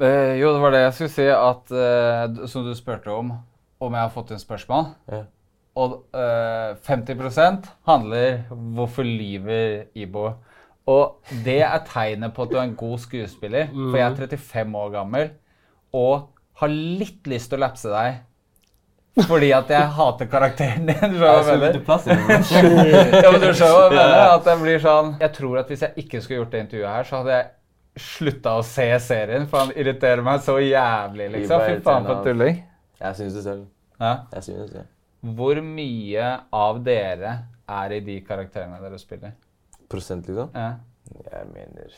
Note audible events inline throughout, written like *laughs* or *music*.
Eh, jo, det var det jeg skulle si, at eh, som du spurte om, om jeg har fått inn spørsmål. Ja. Og eh, 50% handler hvorfor lyver Ibo? Og det er tegnet på at du er en god skuespiller, for jeg er 35 år gammel og har litt lyst til å lapse deg. Fordi at jeg hater karakteren din. skjønner du hva Jeg jeg mener? plass. *laughs* Ja, men du skjønner hva jeg *laughs* mener? At det blir sånn Jeg tror at hvis jeg ikke skulle gjort det intervjuet her, så hadde jeg slutta å se serien, for han irriterer meg så jævlig, liksom. Fy faen for tulling. Jeg syns det selv. Ja. Jeg synes det. Hvor mye av dere er i de karakterene dere spiller? Prosent, liksom? Ja. Jeg mener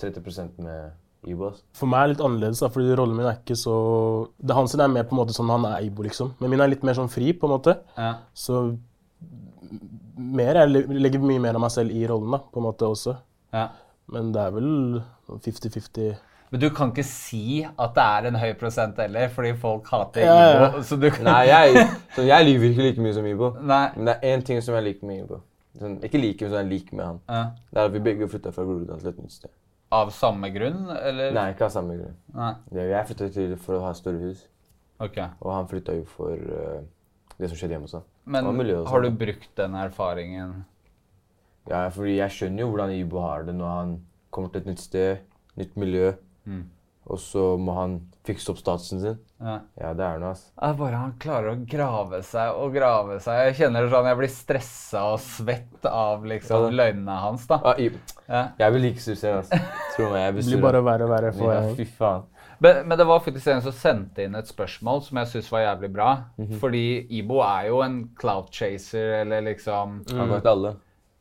30% med Ibo. For meg er det litt annerledes, da, fordi rollen min er ikke så Det Hans er mer på en måte sånn han er Ibo, liksom. Men min er litt mer sånn fri, på en måte. Ja. Så mer, jeg legger mye mer av meg selv i rollen, da, på en måte også. ja. Men det er vel 50-50. Men du kan ikke si at det er en høy prosent heller, fordi folk hater Ja, ja. Ibo. Så du kan Nei, jeg, så jeg lyver ikke like mye som Ibo. Nei. Men det er én ting som jeg liker med Ibo. Sånn, ikke liker, men som jeg liker med han. Ja. Det er at vi begge flytta fra Groruddalen til et nytt sted. Av samme grunn, eller? Nei, ikke av samme grunn. Nei. Jeg flytta til for å ha større hus, Ok. og han flytta jo for uh, det som skjedde hjemme hos ham. Men Og miljøet og har du sånn. brukt den erfaringen Ja, fordi jeg skjønner jo hvordan Ibo har det når han kommer til et nytt sted, nytt miljø, Mm. og så må han fikse opp statusen sin. ja. Ja, det er noe, ass. Er bare han klarer å grave seg og grave seg. Jeg kjenner det sånn, jeg blir stressa og svett av liksom Ja. løgnene hans. da. Ah. Ja. Jeg blir like sur altså. ass. Tro meg, jeg blir blir bare verre og verre for Ja, fy faen. Men, men det var faktisk en som sendte inn et spørsmål som jeg syns var jævlig bra. Mhm. Fordi Ibo er jo en clout chaser, eller liksom Han går til alle.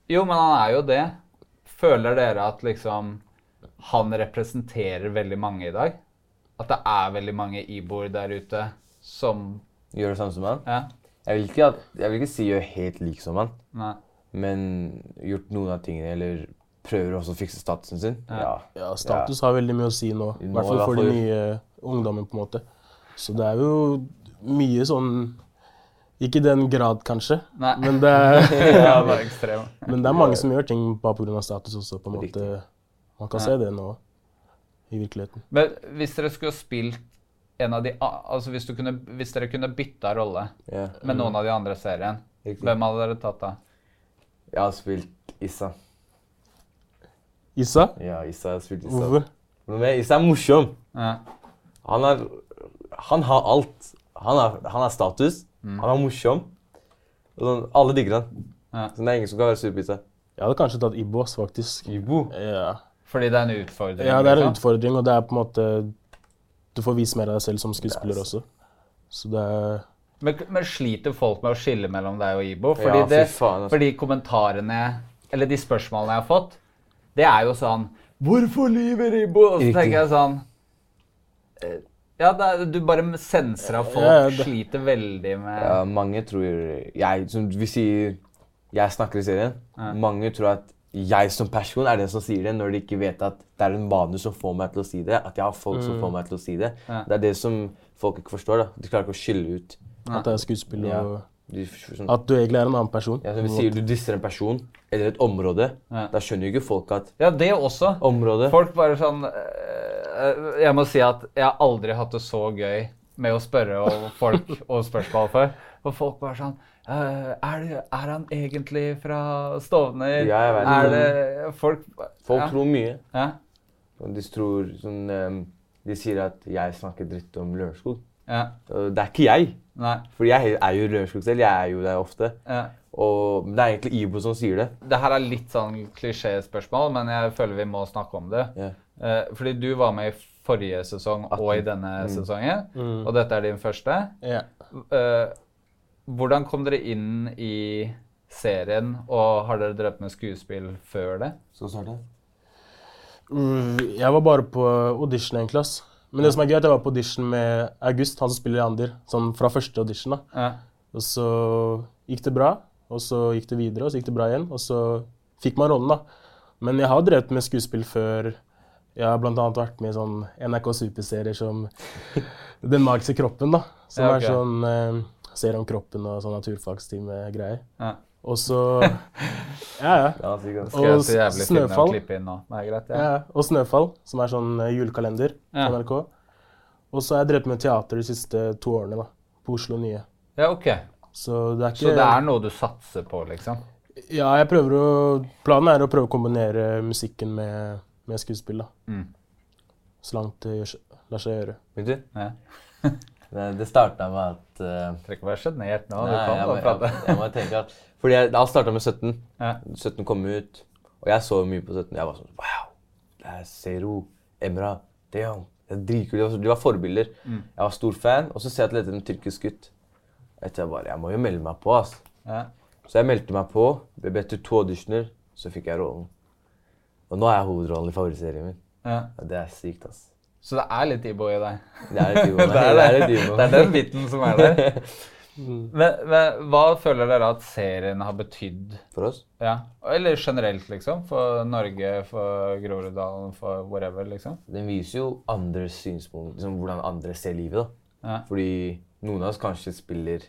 Jo, men han er jo det. Føler dere at liksom han representerer veldig mange i dag? At det er veldig mange Iboer der ute som Gjør det samme som han. Ja. Jeg vil ikke, at, jeg vil ikke si gjør helt lik som han, Nei. men gjort noen av tingene, eller prøver også å fikse statusen sin. Ja. Ja, status har veldig mye å si nå. I hvert fall for de nye ungdommen, på en måte. Så det er jo mye sånn Ikke i den grad, kanskje, Nei. men det er, *laughs* ja, det er ekstrem. men det er mange som gjør ting bare pga. status også. på en måte. Man kan se det nå, i virkeligheten. Men hvis dere skulle spilt en av de Altså hvis, du kunne, hvis dere kunne bytta rolle Ja. med noen av de andre seriene, serien, Riktig. hvem hadde dere tatt da? Jeg har spilt Issa. Issa? Ja, Issa har spilt Issa. Hvorfor? Men Issa er morsom. Ja. Han, er, han har alt. Han har, han har status, Mm. han er morsom. Og Sånn, alle digger han. Ja. Så det er ingen som kan være sur på seg. Jeg hadde kanskje tatt Ibo, faktisk. Ibo. Ja. Fordi det er en utfordring? ja, det er en liksom? utfordring, og det er på en måte Du får vise mer av deg selv som skuespiller også. Så det er Men, men sliter folk med å skille mellom deg og Ibo? Fordi, Ja, fy det, faen, altså. fordi kommentarene, eller de spørsmålene jeg har fått, det er jo sånn Hvorfor lyver Ibo? Og så tenker jeg sånn Ja, er, du bare senser at folk Ja, det- sliter veldig med Ja, mange tror jeg, Som vi sier Jeg snakker i serien. Mange tror at jeg som person er den som sier det, når de ikke vet at det er en vane som får meg til å si det. At jeg har folk som får meg til å si det. Ja. Det er det som folk ikke forstår. da. De klarer ikke å skille ut. at det er skuespill, og De, sånn, at du egentlig er en annen person. ja, vi sier, Du disser en person eller et område. Ja. Da skjønner jo ikke folk at Ja, det også. området Folk bare sånn jeg må si at jeg har aldri hatt det så gøy med å spørre og *laughs* folk og spørsmål før. For folk bare sånn Uh, er, det, er han egentlig fra Stovner? Ja, jeg vet er det. det Folk Folk ja. tror mye. Ja, de tror sånn ehm, De sier at jeg snakker dritt om Lørenskog. ja, det er ikke jeg. nei, For jeg er jo Lørenskog selv. Jeg er jo der ofte. ja. Og det er egentlig Ibo som sier det. Det her er litt sånn klisjéspørsmål, men jeg føler vi må snakke om det. Eh, fordi du var med i forrige sesong og i denne sesongen, og dette er din første. Yeah. Eh, hvordan kom dere inn i serien, og har dere drevet med skuespill før det? Så starter det. Mm, Jeg var bare på audition, egentlig. ass. Men det som er gøy, er at jeg var på audition med August, han som spiller Andir. Sånn fra første audition. da. Ja. Og så gikk det bra, og så gikk det videre, og så gikk det bra igjen. Og så fikk man rollen, da. Men jeg har drevet med skuespill før. Jeg har bl.a. vært med i sånn NRK Superserier som *laughs* Den magiske kroppen, da. Som Ja, okay. er sånn eh, serie om kroppen og sånn naturfagstime-greier. Ja. Og så *laughs* Ja, ja. Og Snøfall. greit. Ja, og Snøfall, som er sånn eh, julekalender på NRK. Og så har jeg drevet med teater de siste to årene, da. På Oslo Nye. Ja, ok. Så det er ikke Så det er noe du satser på, liksom? Ja, jeg prøver å Planen er å prøve å kombinere musikken med, med skuespill, da. Mm. Så langt det gjør, seg- lar seg gjøre. Vet du? Ja. *laughs* Det, det starta med at eh, Trenger ikke være sjenert nå. Nei, du kan jeg, bare må- prate. jeg, jeg må tenke at Fordi jeg, Alt starta med 17. Ja. 17 kom ut, og jeg så mye på 17. Jeg var sånn Wow! Det er Zero, Emra, Deon. Dritkult. De var, de var forbilder. Mm. Jeg var stor fan, og så ser jeg at det heter en tyrkisk gutt. Jeg tenkte bare, jeg må jo melde meg på, ass. Ja. Så jeg meldte meg på. Ble bedt til to auditioner, så fikk jeg rollen. Og nå er jeg hovedrollen i favorittserien min. Ja. Det er sykt, ass. Så det er litt Ibo i deg? Det er litt Ibo. *laughs* det, er det. litt Ivo. det er den biten som er der. *laughs* Men, men hva føler dere at serien har betydd For oss? ja. Eller generelt, liksom? For Norge, for Groruddalen, for whatever, liksom? Den viser jo andres synspunkt, liksom hvordan andre ser livet. da. Ja. Fordi noen av oss kanskje spiller,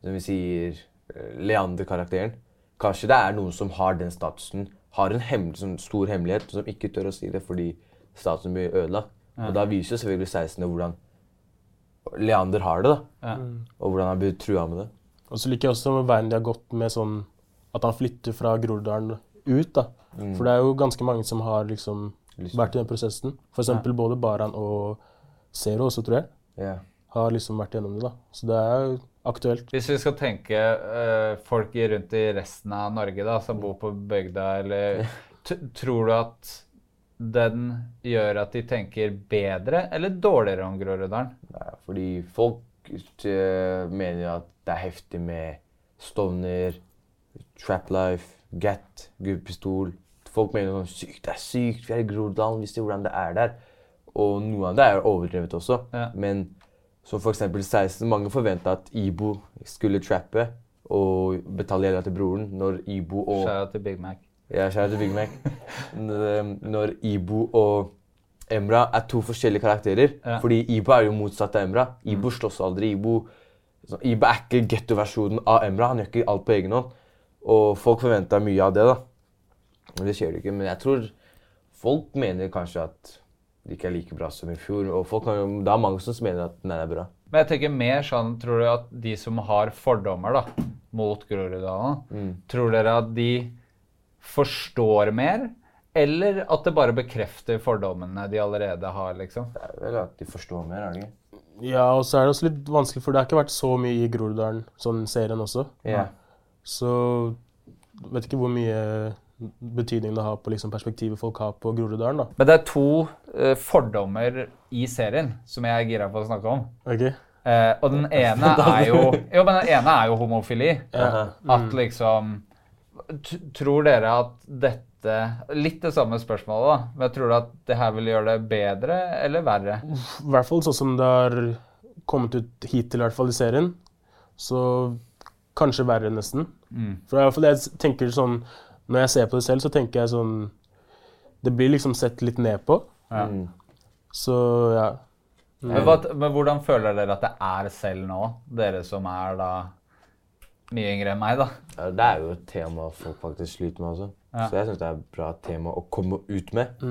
som vi sier, eh, Leander-karakteren. Kanskje det er noen som har den statusen, har en hemmel, sånn stor hemmelighet, som ikke tør å si det fordi statuen blir ødelagt. Og da viser jo selvfølgelig 16. hvordan Leander har det, da. Ja. Og hvordan han blir trua med det. Og så liker jeg også veien de har gått med sånn at han flytter fra Groruddalen ut, da. For det er jo ganske mange som har liksom Lyst. vært i den prosessen. For eksempel både Baran og Zero også, tror jeg, Ja. har liksom vært gjennom det, da. Så det er jo aktuelt. Hvis vi skal tenke uh, folk rundt i resten av Norge da, som bor på bygda, eller Tror du at den gjør at de tenker bedre eller dårligere om Groruddalen? Nei, fordi folk eh, mener at det er heftig med Stovner, Trap Life, Gat, Gubbpistol. Folk mener sånn sykt, det er sykt, vi er i Groruddalen, vi ser hvordan det er der. Og noe av det er overdrevet også. Ja. Men som eksempel 16, mange forventa at Ibo skulle trappe og betale gjelda til broren, når Ibo og Skjæra til Big Mac. ja, kjære til Big Mac. Når Ibo og Emra er to forskjellige karakterer. Ja. Fordi Ibo er jo motsatt av Emra. Ibo slåss aldri. Ibo, så Ibo er ikke getto-versjonen av Emra. Han gjør ikke alt på egen hånd. Og folk forventa mye av det, da. Men det skjer det ikke. Men jeg tror folk mener kanskje at ikke er like bra som i fjor. Og folk kan, det er mange som mener at den er bra. Men jeg tenker mer sånn, tror du at de som har fordommer da, mot Groruddalen, tror dere at de forstår mer, eller at det bare bekrefter fordommene de allerede har, liksom? Det er vel at de forstår mer, er det ikke? Ja, og så er det også litt vanskelig, for det har ikke vært så mye i Groruddalen, sånn serien også. Ja. Så vet ikke hvor mye betydning det har på liksom, perspektivet folk har på Groruddalen, da. Men det er to uh, fordommer i serien som jeg er gira på å snakke om. Ok? Uh, og den ene *laughs* er jo Jo, men den ene er jo homofili. Ja. At liksom t Tror dere at dette Litt det samme spørsmålet, da. Men tror du at det her vil gjøre det bedre eller verre? I hvert fall sånn som det har kommet ut hittil, i hvert fall i serien. Så kanskje verre, nesten. For i hvert fall jeg tenker sånn Når jeg ser på det selv, så tenker jeg sånn Det blir liksom sett litt ned på. Ja. Så ja. Men, hva, men hvordan føler dere at det er selv nå, dere som er da mye yngre enn meg, da? Ja, det er jo et tema folk faktisk sliter med også. Ja. Så jeg syns det er et bra tema å komme ut med.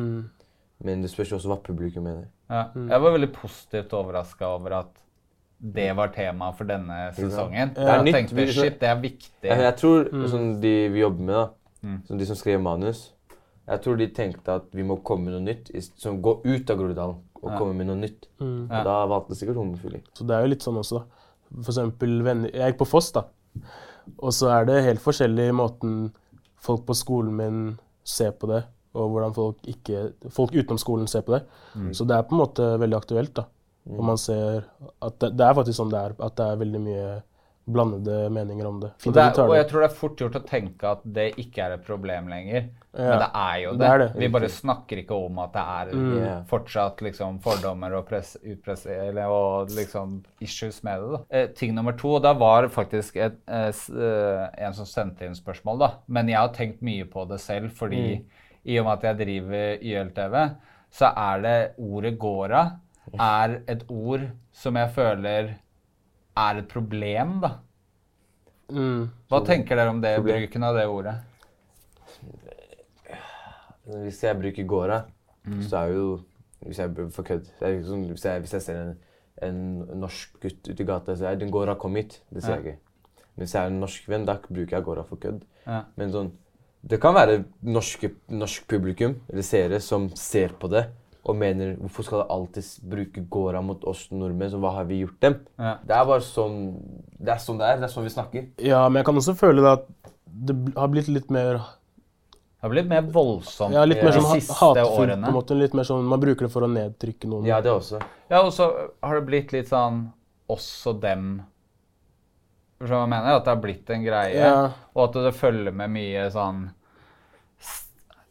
Men det spørs også hva publikum mener. Ja. Jeg var veldig positivt overraska over at det var tema for denne sesongen. Det er nytt. tenkte shit, det er viktig. Jeg, jeg tror sånn de vi jobber med, da, sånn de som skrev manus Jeg tror de tenkte at vi må komme med noe nytt, som gå ut av Groruddalen og komme med noe nytt. Og da valgte sikkert homofili. Så det er jo litt sånn også, da. For eksempel venner Jeg gikk på Foss, da. Og så er det helt forskjellig måten folk på skolen min ser på det, og hvordan folk, ikke, folk utenom skolen ser på det. Så det er på en måte veldig aktuelt, da. Og man ser at det, det er faktisk sånn det er, at det er veldig mye blandede meninger om det. Og, det er, og jeg tror det er fort gjort å tenke at det ikke er et problem lenger. Men det er jo det. det er det. Vi bare snakker ikke om at det er mm. fortsatt liksom, fordommer og press, utpress, eller, og liksom issues med det. Da. Eh, ting nummer to, og da var faktisk et, eh, eh, en som sendte inn spørsmål, da. Men jeg har tenkt mye på det selv, fordi i og med at jeg driver YLTV, så er det ordet gåra er et ord som jeg føler er et problem, da. Mm. Hva tenker dere om det, Problem. bruken av det ordet? Hvis jeg bruker gåra, så er jo Hvis jeg for kødd er sånn, hvis, hvis jeg ser en, en norsk gutt ute i gata, så jeg 'den gåra kom hit'. Det sier Ja. jeg ikke. Men hvis jeg er en norsk venn, da bruker jeg gåra for kødd. Ja. Men sånn Det kan være norske, norsk publikum eller seere som ser på det og mener 'hvorfor skal de alltid bruke gårda mot oss nordmenn', så hva har vi gjort dem? Ja. Det er bare sånn det er sånn det er. Det er sånn vi snakker. Ja, men jeg kan også føle det at det har blitt litt mer Det har blitt mer voldsomt Ja, litt mer de sånn ha- siste årene. på en måte. Litt mer sånn, Man bruker det for å nedtrykke noen. Ja, det også. Ja, og så har det blitt litt sånn oss og dem. Forstår du hva jeg mener? At det har blitt en greie. Ja. Og at det følger med mye sånn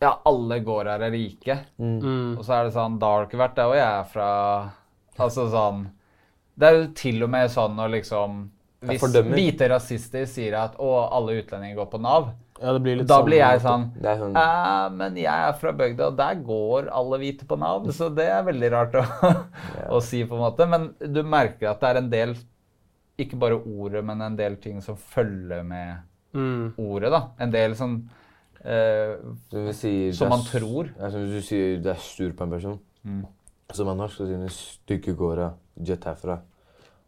Ja, alle går her er rike. Mm. Og så er det sånn Da har du ikke vært der hvor jeg er fra. Altså sånn Det er jo til og med sånn når liksom Hvis hvite rasister sier at å, alle utlendinger går på Nav, Ja, det blir litt da sånn, blir jeg sånn sånn «Eh, men jeg er fra bygda, og der går alle hvite på Nav, så det er veldig rart å, *laughs* å si, på en måte. Men du merker at det er en del, ikke bare ordet, men en del ting som følger med Mm. ordet, da. En del sånn eh, Som, sier, Som man tror. Altså, som du sier, det er sur på en person. Som er norsk, så sier du 'stygge gårda, jet herfra'.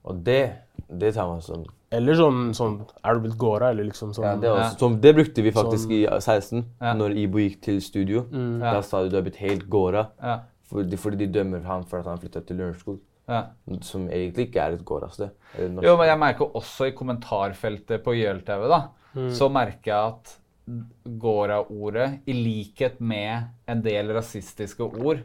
Og det, det tar man som Eller sånn, sånn Er du blitt gåra, eller liksom sånn ja, det, også, ja. som, det brukte vi faktisk Sånn- i 16, Ja. når Ibo gikk til studio. Da sa du 'du er blitt helt gåra', ja, fordi, fordi de dømmer han for at han flytta til Lørenskog. ja. Som egentlig ikke er et gårasted. eller Jo, men jeg merker også i kommentarfeltet på YLTV, da, så merker jeg at Gora-ordet, i likhet med en del rasistiske ord.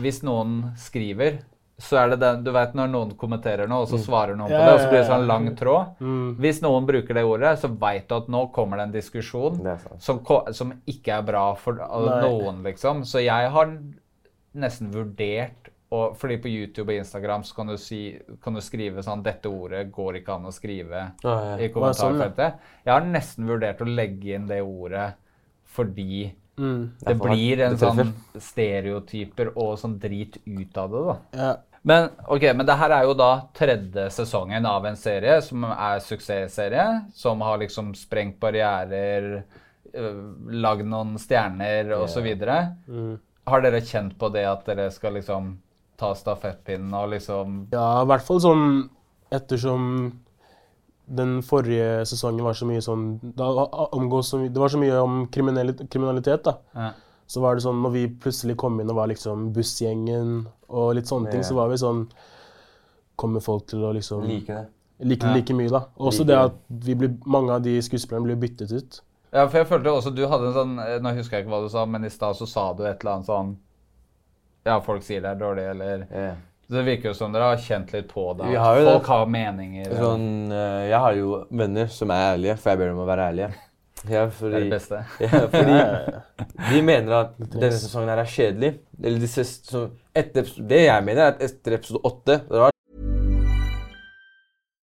Hvis noen skriver, så er det den Du vet når noen kommenterer noe, og så svarer noen på det, og så blir det sånn lang tråd. Hvis noen bruker det ordet, så veit du at nå kommer det en diskusjon som, som ikke er bra for noen, liksom. Så jeg har nesten vurdert og, fordi på YouTube og Instagram så kan du, si, kan du skrive sånn 'Dette ordet går ikke an å skrive Ah, ja. i sånn, kommentarfeltet. Jeg har nesten vurdert å legge inn det ordet fordi Mm. det blir en det sånn stereotyper og sånn drit ut av det, da. Ja. Men ok, men det her er jo da tredje sesongen av en serie som er suksessserie, som har liksom sprengt barrierer, lagd noen stjerner og så videre. Mm. Har dere kjent på det at dere skal liksom ta stafettpinnen og liksom Ja, i hvert fall sånn ettersom den forrige sesongen var så mye sånn da omgås så mye, Det var så mye om kriminalitet, da. Ja. Så var det sånn, når vi plutselig kom inn og var liksom bussgjengen og litt sånne ting, Ja. så var vi sånn Kommer folk til å liksom Like det. like det like mye, da? Også Like det det. at vi blir, mange av de skuespillerne blir byttet ut. Ja, for jeg følte også du hadde en sånn eh, Nå husker jeg ikke hva du sa, men i stad så sa du et eller annet sånn Ja, folk sier det er dårlig, eller Ja. Så det virker jo som dere har kjent litt på det. At har folk det. folk har meninger. Sånn, eh, jeg har jo venner som er ærlige, for jeg ber dem å være ærlige. Ja, Det er det beste. *laughs* ja, fordi *laughs* de mener at denne sesongen her er kjedelig. Eller de ses, så etter, det jeg mener, er at etter episode åtte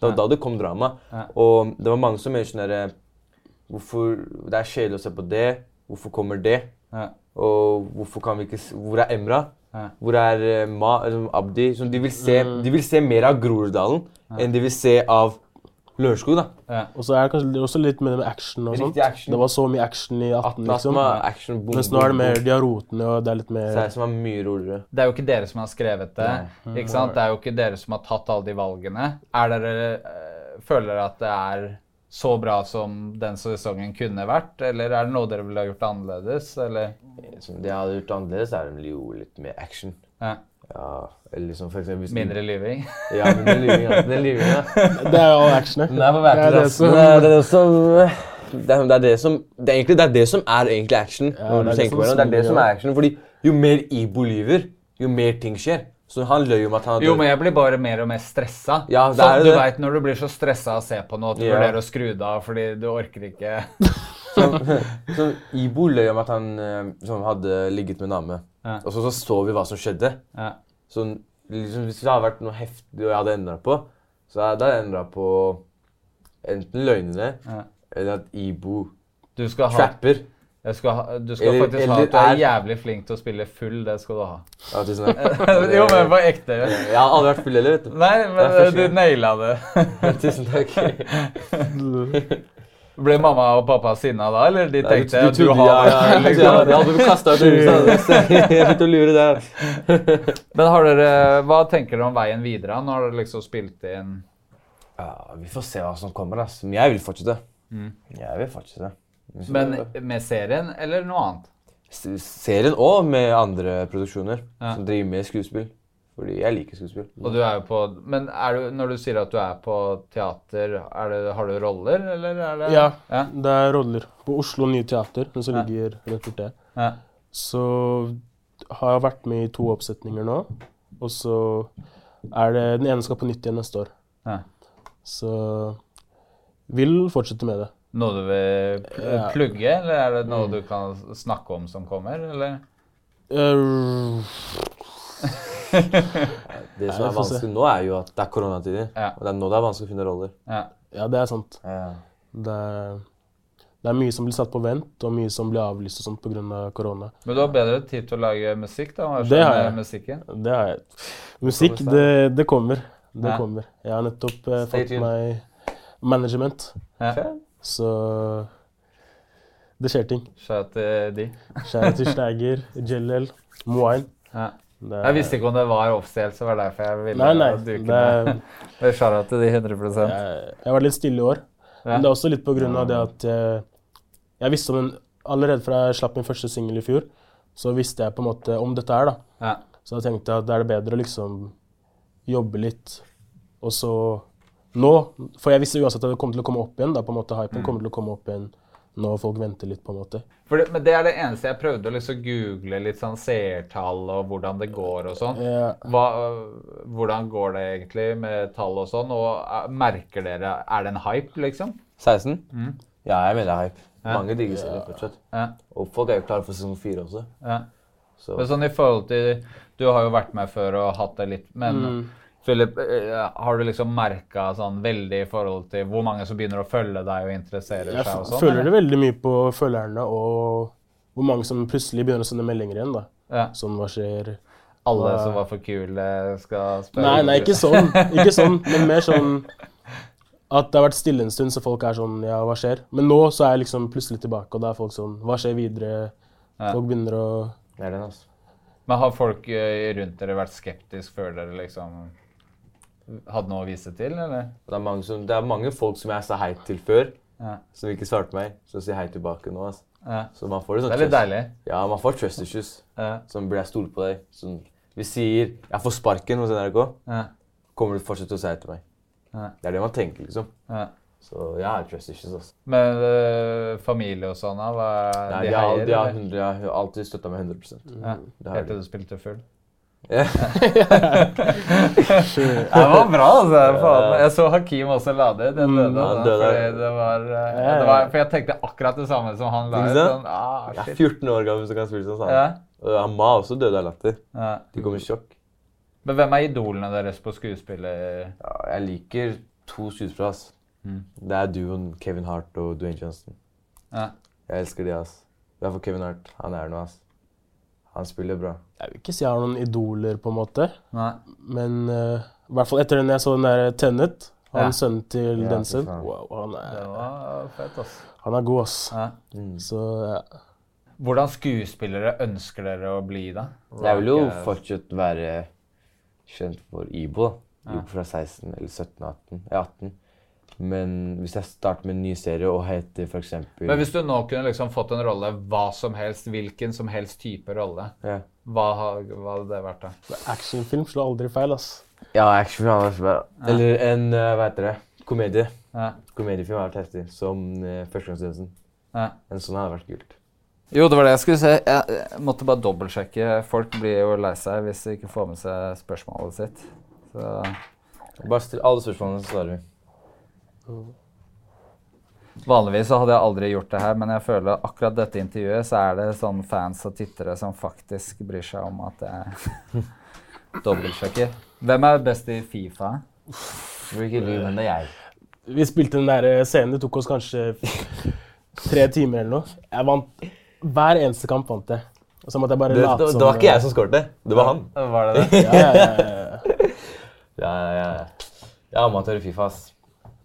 Det var da det kom drama. Og det var mange som mener sånn derre Hvorfor Det er kjedelig å se på det. Hvorfor kommer det? Ja. Og hvorfor kan vi ikke Hvor er Emra? Hvor er eh, Ma, Abdi? Så de, vil se, de vil se mer av Groruddalen enn de vil se av Lørenskog. da. Ja. Og så er det kanskje også litt med det med action og sånt. Action. Det var så mye action i 18, liksom. Action, boom, Mens nå er det mer de har rotene, og det er litt mer Så er det som er mye roligere. Det er jo ikke dere som har skrevet det. ikke sant? Det er jo ikke dere som har tatt alle de valgene. Er dere, eh, føler dere at det er så bra som den sesongen kunne vært? Eller er det noe dere ville ha gjort annerledes? Eller? Som de hadde gjort annerledes, er det jo litt mer action. Ja. Ja, eller liksom for eksempel hvis Mindre lyving? Ja, mindre lyving. Ja. Den lyvinga. Det er jo action, Det er på Det er det som- Det er det som det er, det er det som det er egentlig det er det som er egentlig action. Ja, når det du er det tenker som på det. Det er det som er action. Fordi jo mer Ibo lyver, jo mer ting skjer. Så han løy om at han hadde Jo, men jeg blir bare mer og mer stressa. Ja, det sånn, er det. du det. veit når du blir så stressa av å se på noe at du Ja. vurderer å skru det av fordi du orker ikke *laughs* Så Ibo løy om at han eh, som hadde ligget med en dame. Ja. Og så, så så vi hva som skjedde. ja. Så liksom, hvis det hadde vært noe heftig og jeg hadde endra på, så hadde jeg endra på enten løgnene Ja. eller at Ibo Du skal ha, trapper. jeg skal ha Du skal Eller- faktisk ha at du er er- jævlig flink til å spille full. Det skal du ha. Ja, tusen takk. *laughs* jo, men på ekte. Jeg har aldri vært full heller, vet du. Nei, men du naila det. *laughs* Tusen takk. *laughs* Ble mamma og pappa sinna da, eller de Ja, tenkte du, at du du har ja, ja, ja, liksom? ja, hadde du kasta ut huset. Jeg begynte å lure der. *laughs* Men har dere, hva tenker dere om veien videre? Nå har dere liksom spilt inn Ja, vi får se hva som kommer, ass. Men jeg vil fortsette. Mm. Jeg vil fortsette. Men med serien, eller noe annet? S- Serien og med andre produksjoner Ja. som driver med skuespill. Fordi jeg liker skuespill. Og du er jo på Men er du, når du sier at du er på teater, er det, har du roller, eller er det Ja, Ja. det er roller. På Oslo Nye Teater, den som Ja. ligger rett borti. ja. Så har jeg vært med i to oppsetninger nå. Og så er det Den ene skal på nytt igjen neste år. ja. Så vil fortsette med det. Noe du vil pl Ja. plugge, eller er det noe du kan snakke om som kommer, eller? Uh, Det som er vanskelig nå, er jo at det er koronatider. Ja. Og det er nå det er vanskelig å finne roller. Ja. ja, det er sant. Ja. Det er, det er mye som blir satt på vent, og mye som blir avlyst og sånt pga. korona. Men du har bedre tid til å lage musikk, da? Det har jeg. musikken? Det er Musikk, det, det kommer. Det Ja. kommer. Jeg har nettopp eh, fått meg management, Ja. så det skjer ting. Shout til de. Skjære til Steiger, Jellel, Moain. Ja. Det, Jeg visste ikke om det var offisielt, så det var derfor jeg ville Nei, nei. duke Det, med. *laughs* Det til de 100 jeg, jeg var litt stille i år. Ja. Men det er også litt på grunn av det at jeg, jeg visste om den Allerede fra jeg slapp min første singel i fjor, så visste jeg på en måte om dette her, da. Ja. Så da tenkte jeg at da er det bedre å liksom jobbe litt, og så Nå For jeg visste uansett at det kom til å komme opp igjen. da på en måte Mm. Hypen kommer til å komme opp igjen når folk venter litt, på en måte. For det, men det er det eneste jeg prøvde å liksom google litt sånn seertall og hvordan det går og sånn. Hva, hvordan går det egentlig med tall og sånn? Og eh, merker dere Er det en hype, liksom? 16? Mm. Ja, jeg mener det er hype. Ja. Mange digger serien fortsatt. Ja. Og folk er jo klare for sesong fire også. ja. Så Men sånn i forhold til Du har jo vært med før og hatt det litt, men Mm. Philip, eh, har du liksom merka sånn veldig i forhold til hvor mange som begynner å følge deg og interesserer Jeg seg og sånn? Jeg føler eller? det veldig mye på følgerne og hvor mange som plutselig begynner å sende meldinger igjen. da. Ja. Sånn, hva skjer? Alle som var for kule, skal spørre Nei, nei, ikke sånn. *laughs* Ikke sånn, men mer sånn at det har vært stille en stund, så folk er sånn Ja, hva skjer? Men nå så er jeg liksom plutselig tilbake, og da er folk sånn Hva skjer videre? Ja. Folk begynner å det er det, altså. Men har folk eh, rundt dere vært skeptiske før dere liksom hadde noe å vise til, eller? Det er, mange som, det er mange folk som jeg sa hei til før, Ja. som ikke svarte meg, som sier hei tilbake nå. Altså. Ja. Så man får det sånn Det er litt deilig. Ja, man får trust issues. Ja. Som blir jeg stolt på deg. Sånn, vi sier jeg får sparken hos NRK, Ja. kommer du fortsatt til å si hei til meg. Ja. Det er det man tenker, liksom. Ja. Så jeg har trust issues. Altså. Men øh, familie og sånn? Hva, Nei, de de, har, heier, de har, 100, jeg har alltid støtta meg 100 Ja. Det Helt til du spilte full? Ja. Det var bra, altså. Faen. Jeg så Hakim også lade. Den døde. han altså, døde. fordi det var, øh, ja. det var, for jeg tenkte akkurat det samme som han la ut. Sånn, ah, Jeg er 14 år gammel som kan spille sånn. sa han. Ja. Og han Ma også døde av latter. Ja. De kom i sjokk. Men hvem er idolene deres på skuespiller... Ja, jeg liker to skuespillere. ass. Mm. Det er duoen Kevin Hart og Dwayne Johnson. Ja. Jeg elsker de. ass. I hvert fall Kevin Hart. Han er noe. ass. Han spiller bra. Jeg vil ikke si jeg har noen idoler, på en måte. Nei. Men uh, i hvert fall etter den jeg så den der Tennet, han Ja. sønnen til Ja, Denzel. Wow, han Det er, var fett, ass. han er god, ass. Ja. Mm. Så ja. Hvordan skuespillere ønsker dere å bli, da? Jeg vil jo eh, fortsatt være kjent for Ibo. da. Ja. Ibo fra 16 eller 17, 18. Jeg er 18. Men hvis jeg starter med en ny serie og heter f.eks. Men hvis du nå kunne liksom fått en rolle, hva som helst, hvilken som helst type rolle, ja. Hva, hva hadde det vært da? Actionfilm slår aldri feil, ass. ja, actionfilm hadde vært bra. Eller en uh, hva heter det? komedie. Ja. Komediefilm har vært heftig. Som uh, Førstegangstjenesten. Ja. En sånn hadde vært kult. Jo, det var det jeg skulle se. Jeg, jeg måtte bare dobbeltsjekke. Folk blir jo lei seg hvis de ikke får med seg spørsmålet sitt. Så Bare still alle spørsmålene, så svarer vi. Vanligvis så hadde jeg aldri gjort det her, men jeg føler at akkurat dette intervjuet så er det sånn fans og tittere som faktisk bryr seg om at jeg *laughs* dobbeltsjekker. Hvem er best i Fifa? Det er jeg. Vi spilte den der eh, scenen. Det tok oss kanskje tre timer eller noe. Jeg vant hver eneste kamp. vant jeg. Og så måtte jeg bare Det, late det, det var ikke jeg som skåret det. Det var han. Var det det? *laughs* Ja, ja, ja, ja. *laughs* Ja, ja, ja. Jeg er amatør i Fifa, ass.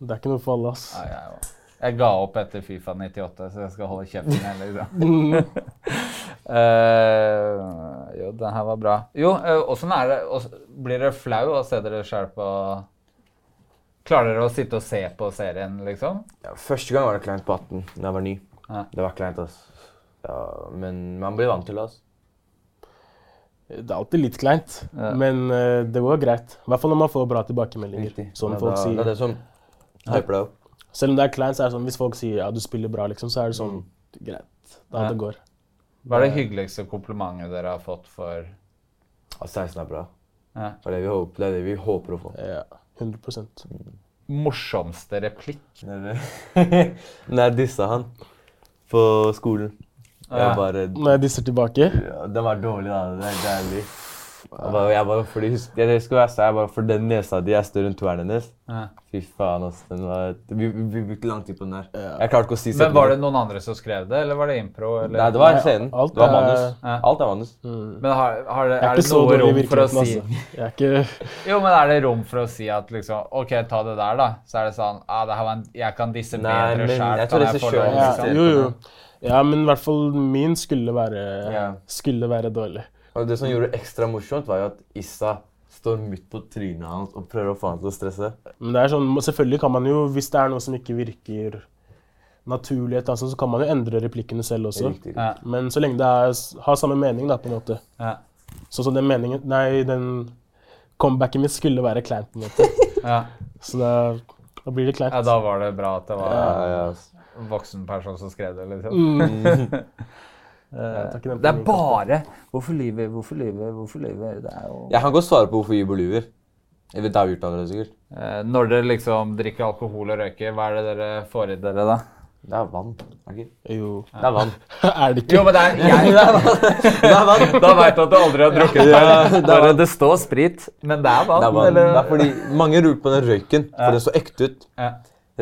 Det er ikke noe for alle, ass. Nei, jeg, jeg ga opp etter Fifa 98, så jeg skal holde kjeften igjen, liksom. uh, *laughs* jo, det her var bra. Jo, uh, åssen er det Blir dere flau å se dere sjøl på Klarer dere å sitte og se på serien, liksom? Ja, første gang var det kleint på 18, da jeg var ny. Ja. Det var kleint, altså. Ja, men man blir vant til det, altså. Det er alltid litt kleint, Ja. men uh, det går greit. I hvert fall når man får bra tilbakemeldinger. Riktig. Sånn Ja, folk da, sier. Det er det som hyper deg opp. Selv om det er kleint, så er det sånn hvis folk sier ja, du spiller bra, liksom, så er det sånn greit. Da Ja. det går. Hva er det hyggeligste komplimentet dere har fått for At 16 er bra. Ja. Det er det vi håper, det er det vi håper å få. Ja, 100 morsomste replikk? *laughs* Når jeg dissa han på skolen. Ja. Jeg bare Når jeg disser tilbake ja, Den var dårlig, da. Det er deilig. Jeg bare, jeg bare, fordi, husk, jeg, sa, skal være jeg bare, for den nesa di er større enn toeren hennes. Ja. Fy faen, ass. Den var, vi, vi, vi brukte lang tid på den der. Jeg klarte ikke å si Men var det noen andre som skrev det, eller var det impro? Eller? Nei, det var scenen. alt Det var manus. Ja. Alt er manus. Men har, har det, er er det noe rom for å si altså. Jeg er ikke *laughs* Jo, men er det rom for å si at liksom OK, ta det der, da. Så er det sånn ah, det her var en, Jeg kan disse Nei, bedre sjæl. jeg tror lov til insisterer Jo, jo. Ja, men i hvert fall min skulle være, yeah. skulle være dårlig. Og det som gjorde det ekstra morsomt, var jo at Issa står midt på trynet hans og prøver å få han til å stresse. Men det er sånn, selvfølgelig kan man jo, hvis det er noe som ikke virker naturlig, sånt, så kan man jo endre replikkene selv også. Riktig, riktig. Ja. Men så lenge det er, har samme mening, da, på en måte. Ja. Sånn som den meningen Nei, den comebacken min skulle være kleint, på en måte. *laughs* Ja. Så da, da blir det kleint. ja, da var det bra at det var Ja, ja. en voksen person som skrev det, liksom. Mm. *laughs* Eh, på det er bare Hvorfor lyver, hvorfor lyver, hvorfor lyver? Det er Jeg kan godt svare på hvorfor Jubo lyver. Eller det har gjort allerede, sikkert. Eh, Når dere liksom drikker alkohol og røyker, hva er det dere får i dere da? Det er vann. Okay. Jo. Det er vann. *laughs* er det ikke? Jo, men det er *laughs* jeg, Da veit du at du aldri har drukket det. Er, det står sprit, men det er vann. Det er, vann. eller? det er fordi mange lurer på den røyken, for den så ekte ut. Ja.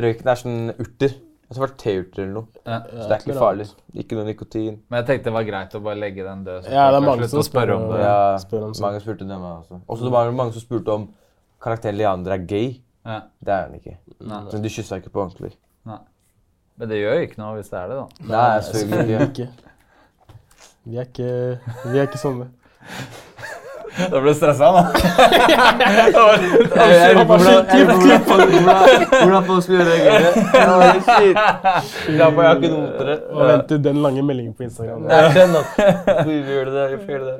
Røyken er sånn urter. Jeg var teurter eller noe. Ja. Så det er ikke farlig. Ikke noe nikotin. Men jeg tenkte det var greit å bare legge den død. så Ja, det er mange som spør om det. Ja, spør om mange spurte det meg også. Også det var mange som spurte om karakteren Leander er gay. Ja. Det er han ikke. Nei. Men de kyssa ikke på ordentlig. Nei. Men det gjør jo ikke noe hvis det er det, da. Nei, selvfølgelig ikke. Vi er ikke, vi er ikke sånne. Da ble du stressa da? Hvordan- folk- skulle reagere. Shit. *laughs* Ja, jeg har ikke noter. Og vent til den lange meldingen på Instagram. Nei, den. *laughs* Vi gjør det vi får det.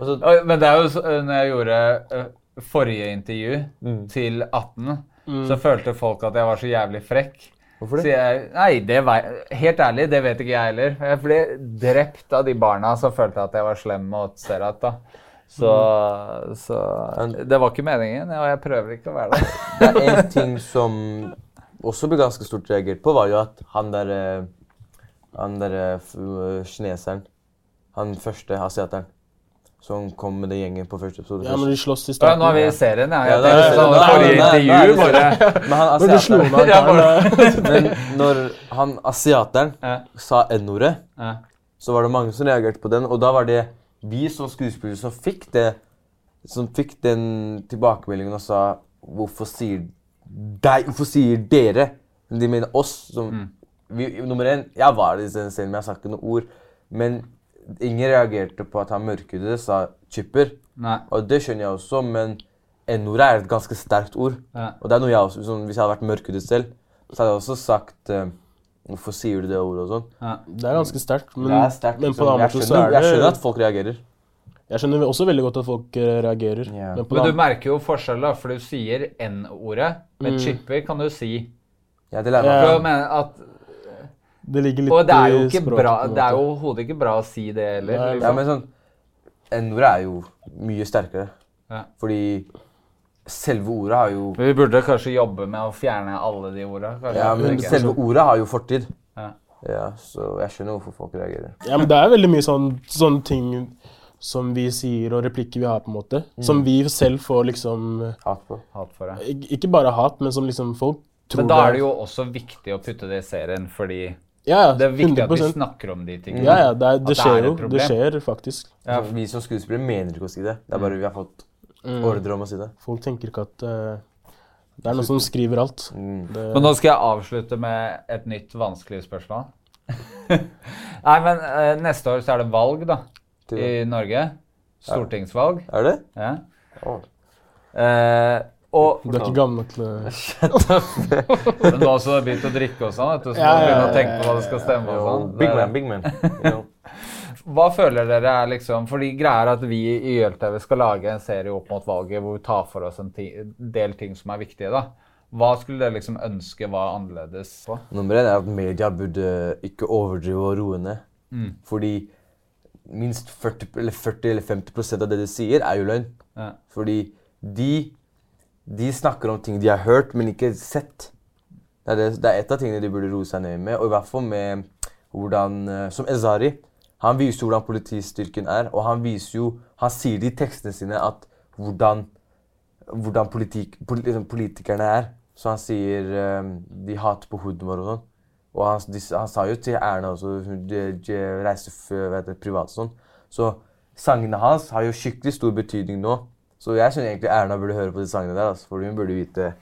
Og Men det er jo sånn, når jeg gjorde eh, forrige intervju til 18, så følte folk at jeg var så jævlig frekk. hvorfor Så det? jeg, nei, det var, helt ærlig, det vet ikke jeg heller. Jeg ble drept av de barna som følte at jeg var slem mot Serat. da. Så, så det var ikke meningen, og jeg prøver ikke å være det. *laughs* Det er en ting som også ble ganske stort reagert på, var jo at han der eh, Han der eh, kineseren Han første asiateren som kom med den gjengen på første episode. Ja, når de slåss i Ja, starten. nå er vi i serien, ja. Ja, Jeg det er tenkte sånn forrige intervju, bare Men han *laughs* asiateren Ja, der. *laughs* Men når han asiateren Ja. sa n-ordet, Ja. så var det mange som reagerte på den, og da var det vi som skuespillere som fikk det Som fikk den tilbakemeldingen og sa Hvorfor sier deg, hvorfor sier dere? De mener oss. Som, vi, nummer én, jeg var i den scenen, men jeg sa ikke noe ord. Men ingen reagerte på at han mørkhudede sa 'chipper'. Nei. Og det skjønner jeg også, men n-ordet er et ganske sterkt ord. Ja. Og det er noe jeg også, Hvis jeg hadde vært mørkhudet selv, så hadde jeg også sagt eh, Hvorfor sier du det ordet og sånn? Det er ganske sterkt, men, Det er sterkt, men på den en annen måte så er jeg skjønner at folk reagerer. Jeg skjønner også veldig godt at folk eh, reagerer. Ja. Men på Men du merker jo forskjell, da, for du sier N-ordet. Men Mm. chipper kan du si. Ja, det lærer Ja. mener at, det ligger litt og det er jo ikke språket, bra, det er jo overhodet ikke bra å si det heller. Nei, Ja, Liksom. men sånn N-ordet er jo mye sterkere. Ja. Fordi selve ordet har jo Vi burde kanskje jobbe med å fjerne alle de orda. Ja, men selve ordet har jo fortid. Ja. Ja, så jeg skjønner hvorfor folk reagerer. Ja, men det er veldig mye sånn, sånne ting som vi sier, og replikker vi har, på en måte. Som vi selv får liksom Hat på. Hat for det. ik- Ikke bare hat, men som liksom folk tror Men da er det jo også viktig å putte det i serien, fordi ja, ja, det er viktig at vi snakker om de tingene. Ja, ja, det, er, det skjer jo. Det problem. skjer faktisk. Ja, vi som skuespillere mener ikke å si det. Det er bare vi har fått Mm. ordre om å si det. Folk tenker ikke at uh, det er noen som skriver alt. Mm. Det, Men nå skal jeg avslutte med et nytt vanskelig spørsmål. *laughs* Nei, men uh, neste år så er det valg, da. Til- I Norge. Stortingsvalg. Er det? Ja. Oh. Uh, og du er ikke gammel nok til å *laughs* Men du har også begynt å drikke og sånn, vet du, så må du begynne å tenke på hva du skal stemme og sånn. big man, big man. You know. Hva føler dere er liksom Fordi greia er at vi i YLTV skal lage en serie opp mot valget hvor vi tar for oss en del ting som er viktige, da. Hva skulle dere liksom ønske var annerledes på? Nummer én er at media burde ikke overdrive og roe ned. Mm. Fordi minst 40 eller 40 eller 50% av det de sier, er jo løgn. Ja. Fordi de, de snakker om ting de har hørt, men ikke sett. Det er, det, det er et av tingene de burde roe seg ned med, og i hvert fall med hvordan eh, Som Ezari. Han viser jo hvordan politistyrken er, og han viser jo Han sier det i tekstene sine at hvordan hvordan politik, poli- liksom politikerne er. Så han sier um, de hater på huden vår og sånn. Og han, de, han sa jo til Erna også de, de hva privat og sånn. Så sangene hans har jo skikkelig stor betydning nå. Så jeg syns egentlig Erna burde høre på de sangene der, altså, for hun burde vite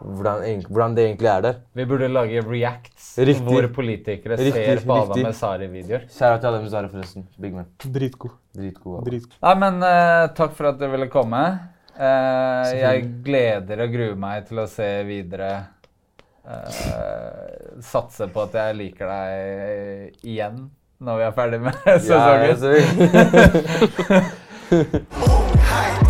hvordan, hvordan det egentlig er der. Vi burde lage reacts Riktig. hvor politikere Riktig, ser på. Adam Mezari-videoer. Kjære til alle Mizare, forresten. Big man. Dritgod. Dritgod. Dritgod. Nei, men uh, takk for at du ville komme. Uh, jeg gleder og gruer meg til å se videre. Uh, satse på at jeg liker deg igjen når vi er ferdig med *laughs* Ja, sesongen. jeg *laughs* *laughs*